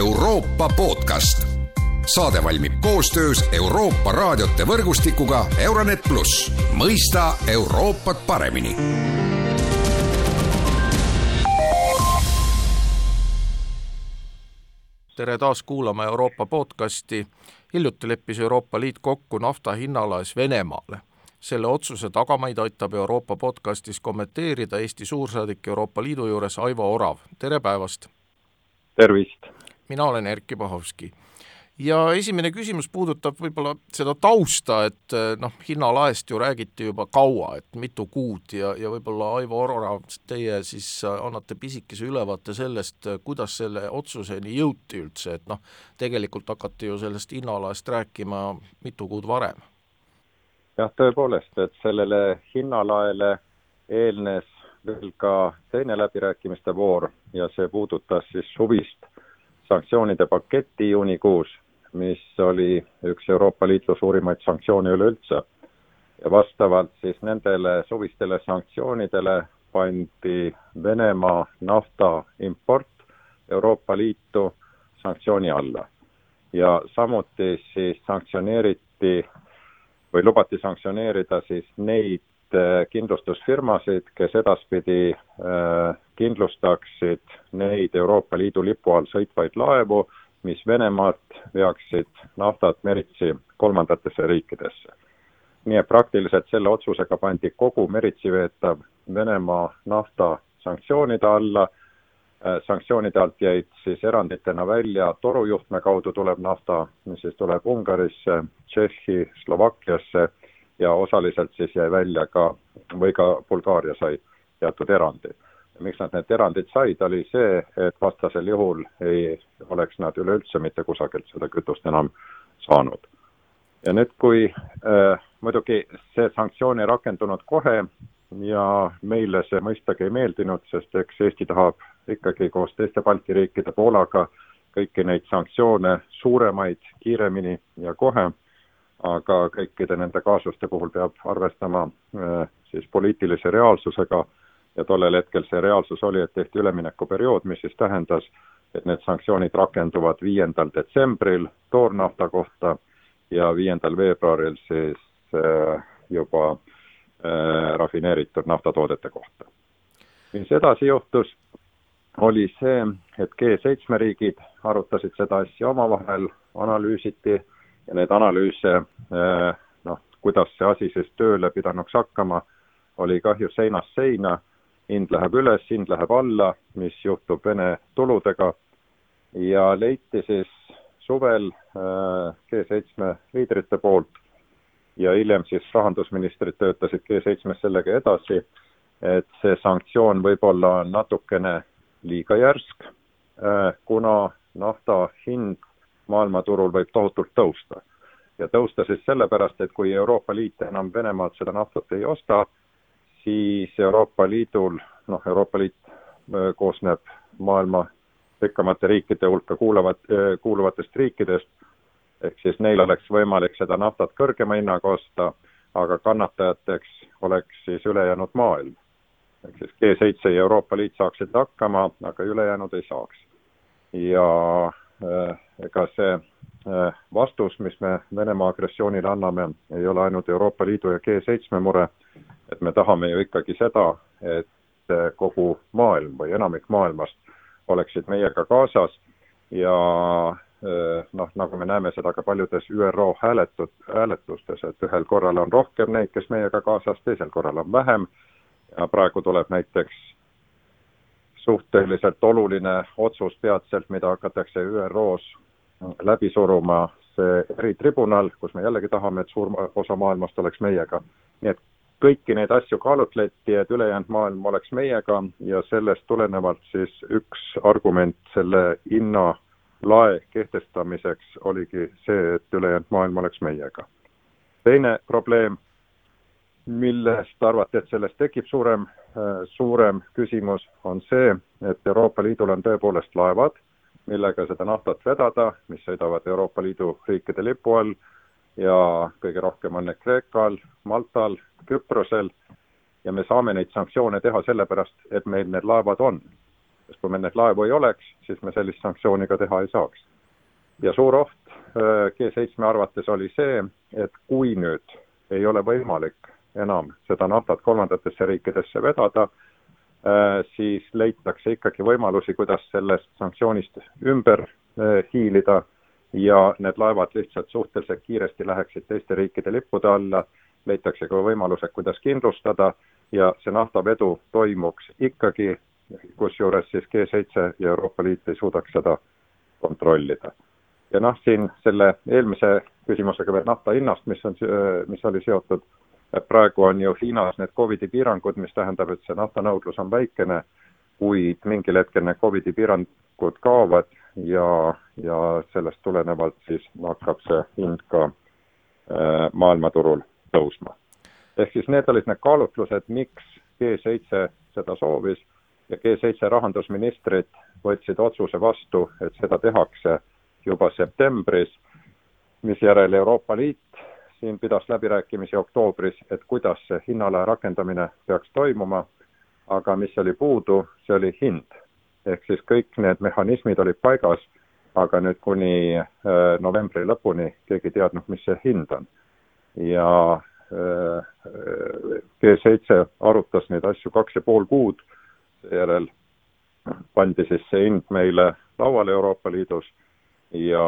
Euroopa podcast. saade valmib koostöös Euroopa raadiote võrgustikuga Euronet pluss, mõista Euroopat paremini tere taas kuulama Euroopa podcasti. hiljuti leppis Euroopa Liit kokku nafta hinnalaes Venemaale. selle otsuse tagamaid aitab Euroopa podcastis kommenteerida Eesti suursaadik Euroopa Liidu juures Aivo Orav, tere päevast! tervist! Mina olen Erkki Pahovski ja esimene küsimus puudutab võib-olla seda tausta, et eh, noh, hinnalaest ju räägiti juba kaua, et mitu kuud ja, ja võib-olla Aivo Orav, teie siis annate pisikese ülevaate sellest, kuidas selle otsuseni jõuti üldse, et noh, tegelikult hakati ju sellest hinnalaest rääkima mitu kuud varem. jah, tõepoolest, et sellele hinnalaele eelnes veel ka teine läbirääkimiste voor ja see puudutas siis suvist sanktsioonide paketti juunikuus mis oli üks Euroopa Liidu suurimaid sanktsioone üleüldse. ja vastavalt siis nendele suvistele sanktsioonidele pandi Venemaa nafta import Euroopa Liitu sanktsiooni alla. ja samuti siis sanktsioneeriti või lubati sanktsioneerida siis neid äh, kindlustusfirmasid, kes edaspidi äh, kindlustaksid neid Euroopa Liidu lipu all sõitvaid laevu mis Venemaalt veaksid naftat meritsi kolmandatesse riikidesse. nii et praktiliselt selle otsusega pandi kogu meritsi veetav Venemaa nafta sanktsioonide alla, äh, sanktsioonide alt jäid siis eranditena välja torujuhtme kaudu tulev nafta, mis siis tuleb Ungarisse, Tšehhi, Slovakkiasse ja osaliselt siis jäi välja ka, või ka Bulgaaria sai teatud erandi miks nad need erandid said, oli see, et vastasel juhul ei oleks nad üleüldse mitte kusagilt seda kütust enam saanud. ja nüüd, kui äh, muidugi see sanktsioon ei rakendunud kohe ja meile see mõistagi ei meeldinud, sest eks Eesti tahab ikkagi koos teiste Balti riikide, Poolaga kõiki neid sanktsioone suuremaid, kiiremini ja kohe, aga kõikide nende kaasuste puhul peab arvestama äh, siis poliitilise reaalsusega ja tollel hetkel see reaalsus oli, et tehti üleminekuperiood, mis siis tähendas, et need sanktsioonid rakenduvad viiendal detsembril toornafta kohta ja viiendal veebruaril siis äh, juba äh, rafineeritud naftatoodete kohta. mis edasi juhtus, oli see, et G7 riigid arutasid seda asja omavahel, analüüsiti ja neid analüüse äh, noh, kuidas see asi siis tööle pidanuks hakkama, oli kahju seinast seina hind läheb üles, hind läheb alla, mis juhtub Vene tuludega ja leiti siis suvel äh, G7 liidrite poolt ja hiljem siis rahandusministrid töötasid G7-s sellega edasi, et see sanktsioon võib-olla on natukene liiga järsk, äh, kuna nafta hind maailmaturul võib tohutult tõusta. ja tõusta siis sellepärast, et kui Euroopa Liit enam Venemaalt seda naftat ei osta, siis Euroopa Liidul, noh, Euroopa Liit äh, koosneb maailma rikkamate riikide hulka kuuluvat, äh, kuuluvatest riikidest, ehk siis neil oleks võimalik seda naftat kõrgema hinnaga osta, aga kannatajateks oleks siis ülejäänud maailm. ehk siis G7 ja Euroopa Liit saaksid hakkama, aga ülejäänud ei saaks. ja äh, ega see vastus, mis me Venemaa agressioonile anname, ei ole ainult Euroopa Liidu ja G7 mure, et me tahame ju ikkagi seda, et kogu maailm või enamik maailmast oleksid meiega kaasas ja eh, noh, nagu me näeme seda ka paljudes ÜRO hääletud, hääletustes, et ühel korral on rohkem neid, kes meiega kaasas, teisel korral on vähem ja praegu tuleb näiteks suhteliselt oluline otsus peatselt, mida hakatakse ÜRO-s läbi suruma, see eritribunal, kus me jällegi tahame, et suur osa maailmast oleks meiega. nii et kõiki neid asju kaalutleti, et ülejäänud maailm oleks meiega ja sellest tulenevalt siis üks argument selle hinnalae kehtestamiseks oligi see, et ülejäänud maailm oleks meiega. teine probleem, millest arvati, et sellest tekib suurem, suurem küsimus, on see, et Euroopa Liidul on tõepoolest laevad, millega seda naftat vedada, mis sõidavad Euroopa Liidu riikide lipu all ja kõige rohkem on need Kreekal, Maltal, Küprosel ja me saame neid sanktsioone teha sellepärast, et meil need laevad on. sest kui meil neid laevu ei oleks, siis me sellist sanktsiooni ka teha ei saaks. ja suur oht G7 arvates oli see, et kui nüüd ei ole võimalik enam seda naftat kolmandatesse riikidesse vedada, siis leitakse ikkagi võimalusi, kuidas sellest sanktsioonist ümber hiilida ja need laevad lihtsalt suhteliselt kiiresti läheksid teiste riikide lippude alla, leitakse ka võimalused, kuidas kindlustada ja see naftavedu toimuks ikkagi, kusjuures siis G7 ja Euroopa Liit ei suudaks seda kontrollida. ja noh, siin selle eelmise küsimusega veel nafta hinnast, mis on, mis oli seotud, praegu on ju Hiinas need Covidi piirangud, mis tähendab, et see naftanõudlus on väikene, kuid mingil hetkel need Covidi piirangud kaovad ja, ja sellest tulenevalt siis hakkab see hind ka äh, maailmaturul tõusma ehk siis need olid need kaalutlused, miks G7 seda soovis ja G7 rahandusministrid võtsid otsuse vastu, et seda tehakse juba septembris, misjärel Euroopa Liit siin pidas läbirääkimisi oktoobris, et kuidas see hinnalae rakendamine peaks toimuma, aga mis oli puudu, see oli hind. ehk siis kõik need mehhanismid olid paigas, aga nüüd kuni äh, novembri lõpuni keegi ei teadnud, mis see hind on. Ja G7 arutas neid asju kaks ja pool kuud, seejärel pandi siis see hind meile lauale Euroopa Liidus ja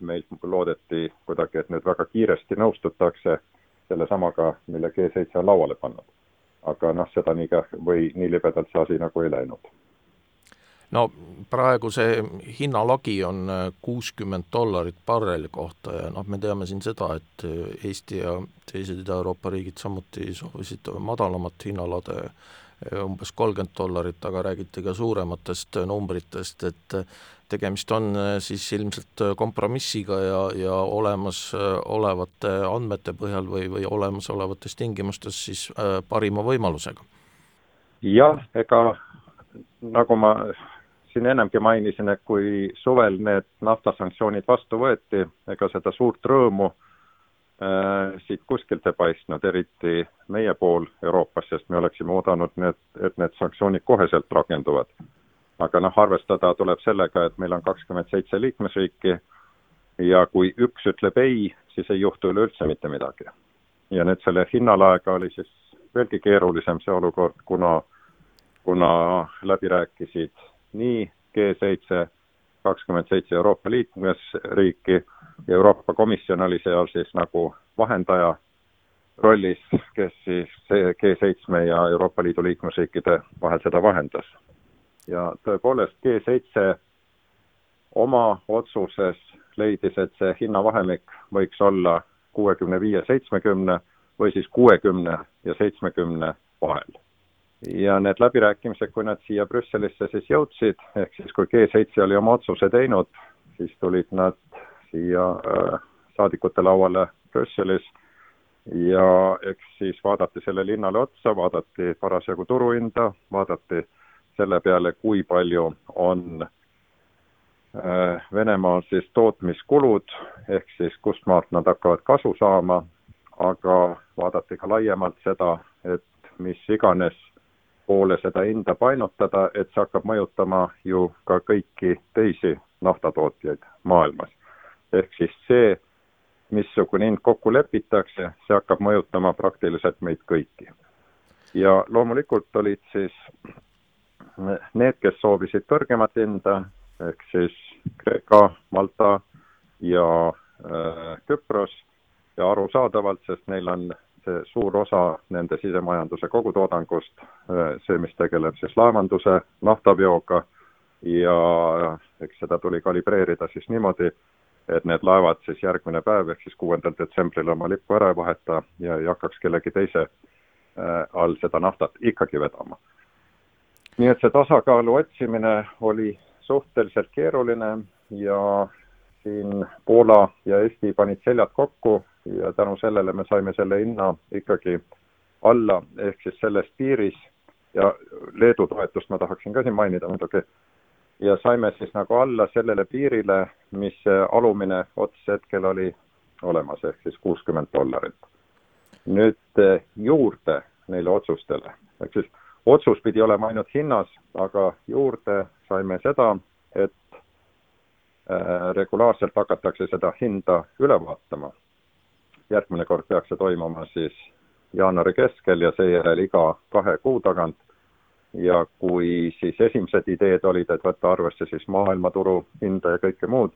meilt loodeti kuidagi, et nüüd väga kiiresti nõustutakse sellesamaga, mille G7 on lauale pannud. aga noh, seda nii käh- või nii libedalt see asi nagu ei läinud no praegu see hinnalagi on äh, kuuskümmend dollarit barreli kohta ja noh, me teame siin seda, et äh, Eesti ja teised Ida-Euroopa riigid samuti soovisid madalamat hinnalade, äh, umbes kolmkümmend dollarit, aga räägiti ka suurematest numbritest, et tegemist on siis ilmselt kompromissiga ja, ja olemasolevate andmete põhjal või, või olemasolevates tingimustes siis parima võimalusega. jah, ega nagu ma siin ennemgi mainisin, et kui suvel need naftasanktsioonid vastu võeti, ega seda suurt rõõmu äh, siit kuskilt ei paistnud, eriti meie pool Euroopas, sest me oleksime oodanud need, et need sanktsioonid koheselt rakenduvad. aga noh, arvestada tuleb sellega, et meil on kakskümmend seitse liikmesriiki ja kui üks ütleb ei, siis ei juhtu üleüldse mitte midagi. ja nüüd selle hinnalaega oli siis veelgi keerulisem see olukord, kuna, kuna läbi rääkisid nii G7, kakskümmend seitse Euroopa liikmesriiki ja Euroopa Komisjon oli seal siis nagu vahendaja rollis, kes siis G7 ja Euroopa Liidu liikmesriikide vahel seda vahendas. ja tõepoolest, G7 oma otsuses leidis, et see hinnavahemik võiks olla kuuekümne viie, seitsmekümne või siis kuuekümne ja seitsmekümne vahel ja need läbirääkimised, kui nad siia Brüsselisse siis jõudsid, ehk siis kui G7 oli oma otsuse teinud, siis tulid nad siia äh, saadikute lauale Brüsselis. Ja eks siis vaadati sellele hinnale otsa, vaadati parasjagu turuhinda, vaadati selle peale, kui palju on äh, Venemaal siis tootmiskulud, ehk siis kust maalt nad hakkavad kasu saama, aga vaadati ka laiemalt seda, et mis iganes poole seda hinda painutada, et see hakkab mõjutama ju ka kõiki teisi naftatootjaid maailmas. ehk siis see, missugune hind kokku lepitakse, see hakkab mõjutama praktiliselt meid kõiki. ja loomulikult olid siis need, kes soovisid kõrgemat hinda, ehk siis Kreeka, Malta ja äh, Küpros ja arusaadavalt, sest neil on see suur osa nende sisemajanduse kogutoodangust, see, mis tegeleb siis laevanduse, naftaveoga ja eks seda tuli kalibreerida siis niimoodi, et need laevad siis järgmine päev ehk siis kuuendal detsembril oma lippu ära ei vaheta ja ei hakkaks kellegi teise äh, all seda naftat ikkagi vedama. nii et see tasakaalu otsimine oli suhteliselt keeruline ja siin Poola ja Eesti panid seljad kokku ja tänu sellele me saime selle hinna ikkagi alla, ehk siis selles piiris ja Leedu toetust ma tahaksin ka siin mainida muidugi, ja saime siis nagu alla sellele piirile, mis alumine ots hetkel oli olemas, ehk siis kuuskümmend dollarit. nüüd eh, juurde neile otsustele, ehk siis otsus pidi olema ainult hinnas, aga juurde saime seda, et äh, regulaarselt hakatakse seda hinda üle vaatama. Järgmine kord peaks see toimuma siis jaanuari keskel ja seejärel iga kahe kuu tagant. ja kui siis esimesed ideed olid, et võtta arvesse siis maailmaturu hinda ja kõike muud,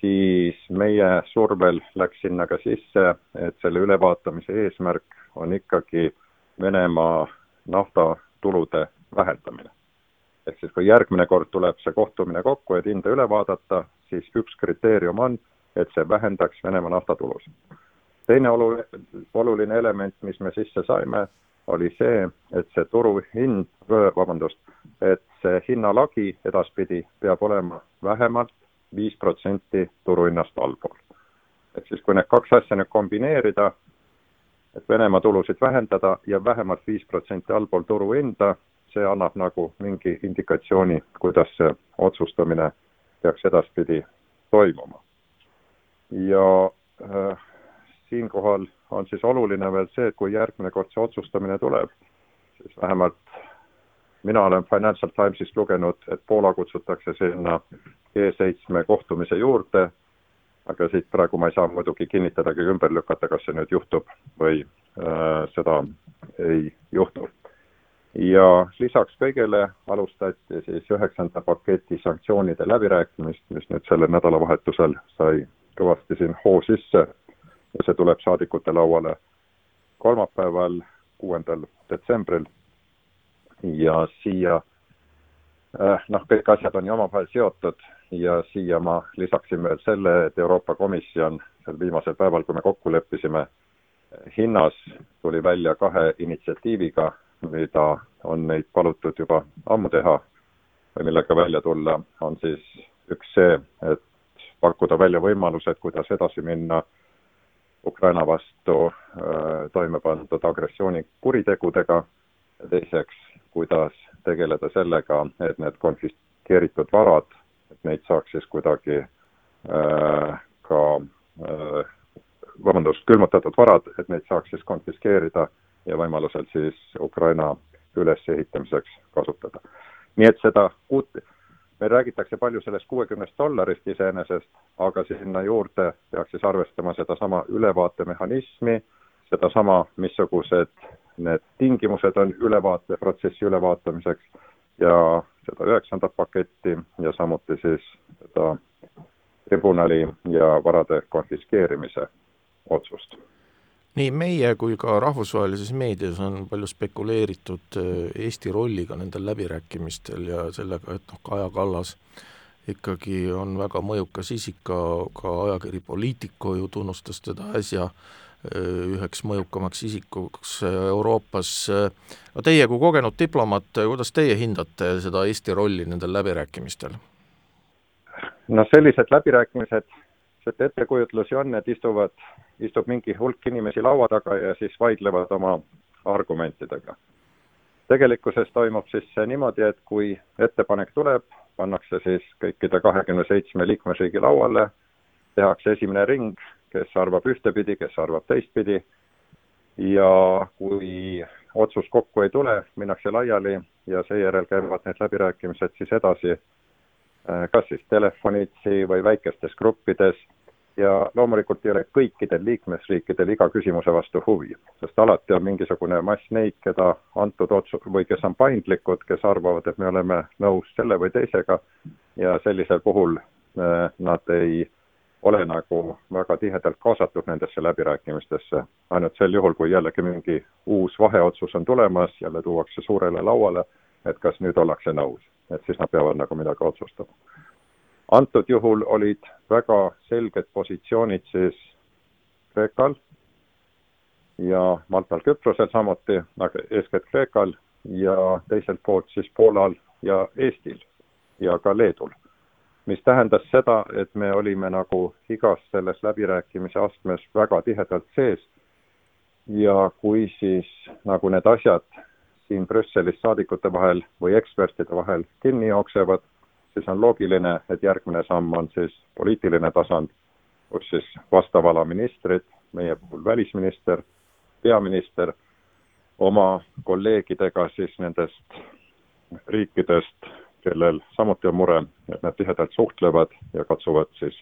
siis meie survel läks sinna ka sisse, et selle ülevaatamise eesmärk on ikkagi Venemaa naftatulude vähendamine. ehk siis, kui järgmine kord tuleb see kohtumine kokku, et hinda üle vaadata, siis üks kriteerium on, et see vähendaks Venemaa naftatulusid. Teine olu-, oluline element, mis me sisse saime, oli see, et see turuhind, vabandust, et see hinnalagi edaspidi peab olema vähemalt viis protsenti turuhinnast allpool. et siis, kui need kaks asja nüüd kombineerida, et Venemaa tulusid vähendada ja vähemalt viis protsenti allpool turuhinda, see annab nagu mingi indikatsiooni, kuidas see otsustamine peaks edaspidi toimuma. ja äh, siinkohal on siis oluline veel see, et kui järgmine kord see otsustamine tuleb, siis vähemalt mina olen Financial Timesist lugenud, et Poola kutsutakse sinna G7 kohtumise juurde aga siit praegu ma ei saa muidugi kinnitada ega ümber lükata, kas see nüüd juhtub või äh, seda ei juhtu. ja lisaks kõigele alustati siis üheksanda paketi sanktsioonide läbirääkimist, mis nüüd sellel nädalavahetusel sai kõvasti siin hoo sisse ja see tuleb saadikute lauale kolmapäeval, kuuendal detsembril. Ja siia äh, noh, kõik asjad on ju omavahel seotud ja siia ma lisaksin veel selle, et Euroopa Komisjon sel viimasel päeval, kui me kokku leppisime hinnas, tuli välja kahe initsiatiiviga, mida on neid palutud juba ammu teha või millega välja tulla, on siis üks see, et pakkuda välja võimalused, kuidas edasi minna Ukraina vastu äh, toime pandud agressioonikuritegudega teiseks, kuidas tegeleda sellega, et need konfiskeeritud varad et neid saaks siis kuidagi äh, ka äh, vabandust, külmutatud varad, et neid saaks siis konfiskeerida ja võimalusel siis Ukraina ülesehitamiseks kasutada. nii et seda kuut, meil räägitakse palju sellest kuuekümnest dollarist iseenesest, aga sinna juurde peaks siis arvestama sedasama ülevaatemehhanismi, sedasama, missugused need tingimused on ülevaateprotsessi ülevaatamiseks ja seda üheksandat paketti ja samuti siis seda tribunali ja varade konfiskeerimise otsust. Nii meie kui ka rahvusvahelises meedias on palju spekuleeritud äh, Eesti rolliga nendel läbirääkimistel ja sellega, et noh, Kaja Kallas ikkagi on väga mõjukas isik, ka, ka ajakiri Politico ju tunnustas teda äsja äh, üheks mõjukamaks isikuks Euroopas. no teie kui kogenud diplomaat, kuidas teie hindate seda Eesti rolli nendel läbirääkimistel? no sellised läbirääkimised, et ettekujutlusi on, et istuvad, istub mingi hulk inimesi laua taga ja siis vaidlevad oma argumentidega. tegelikkuses toimub siis see niimoodi, et kui ettepanek tuleb, pannakse siis kõikide kahekümne seitsme liikmesriigi lauale, tehakse esimene ring, kes arvab ühtepidi, kes arvab teistpidi ja kui otsus kokku ei tule, minnakse laiali ja seejärel käivad need läbirääkimised siis edasi äh, kas siis telefonitsi või väikestes gruppides ja loomulikult ei ole kõikidel liikmesriikidel iga küsimuse vastu huvi, sest alati on mingisugune mass neid, keda antud otsu- või kes on paindlikud, kes arvavad, et me oleme nõus selle või teisega ja sellisel puhul äh, nad ei ole nagu väga tihedalt kaasatud nendesse läbirääkimistesse, ainult sel juhul, kui jällegi mingi uus vaheotsus on tulemas, jälle tuuakse suurele lauale, et kas nüüd ollakse nõus, et siis nad peavad nagu midagi otsustama. Antud juhul olid väga selged positsioonid siis Kreekal ja Maltal, Küprosel samuti, aga eeskätt Kreekal ja teiselt poolt siis Poolal ja Eestil ja ka Leedul. Mis tähendas seda, et me olime nagu igas selles läbirääkimise astmes väga tihedalt sees ja kui siis nagu need asjad siin Brüsselis saadikute vahel või ekspertide vahel kinni jooksevad, siis on loogiline, et järgmine samm on siis poliitiline tasand, kus siis vastava ala ministrid, meie puhul välisminister, peaminister, oma kolleegidega siis nendest riikidest kellel samuti on mure, et nad tihedalt suhtlevad ja katsuvad siis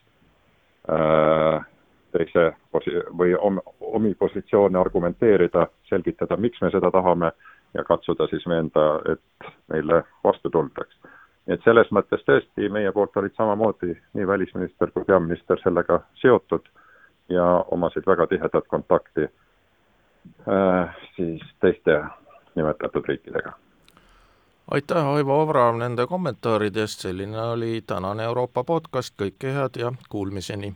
äh, teise posi- või om-, omi positsioone argumenteerida, selgitada, miks me seda tahame ja katsuda siis veenda, et meile vastu tuldaks. Nii et selles mõttes tõesti meie poolt olid samamoodi nii välisminister kui peaminister sellega seotud ja omasid väga tihedat kontakti äh, siis teiste nimetatud riikidega. aitäh, Aivo Avram, nende kommentaaride eest, selline oli tänane Euroopa podcast, kõike head ja kuulmiseni!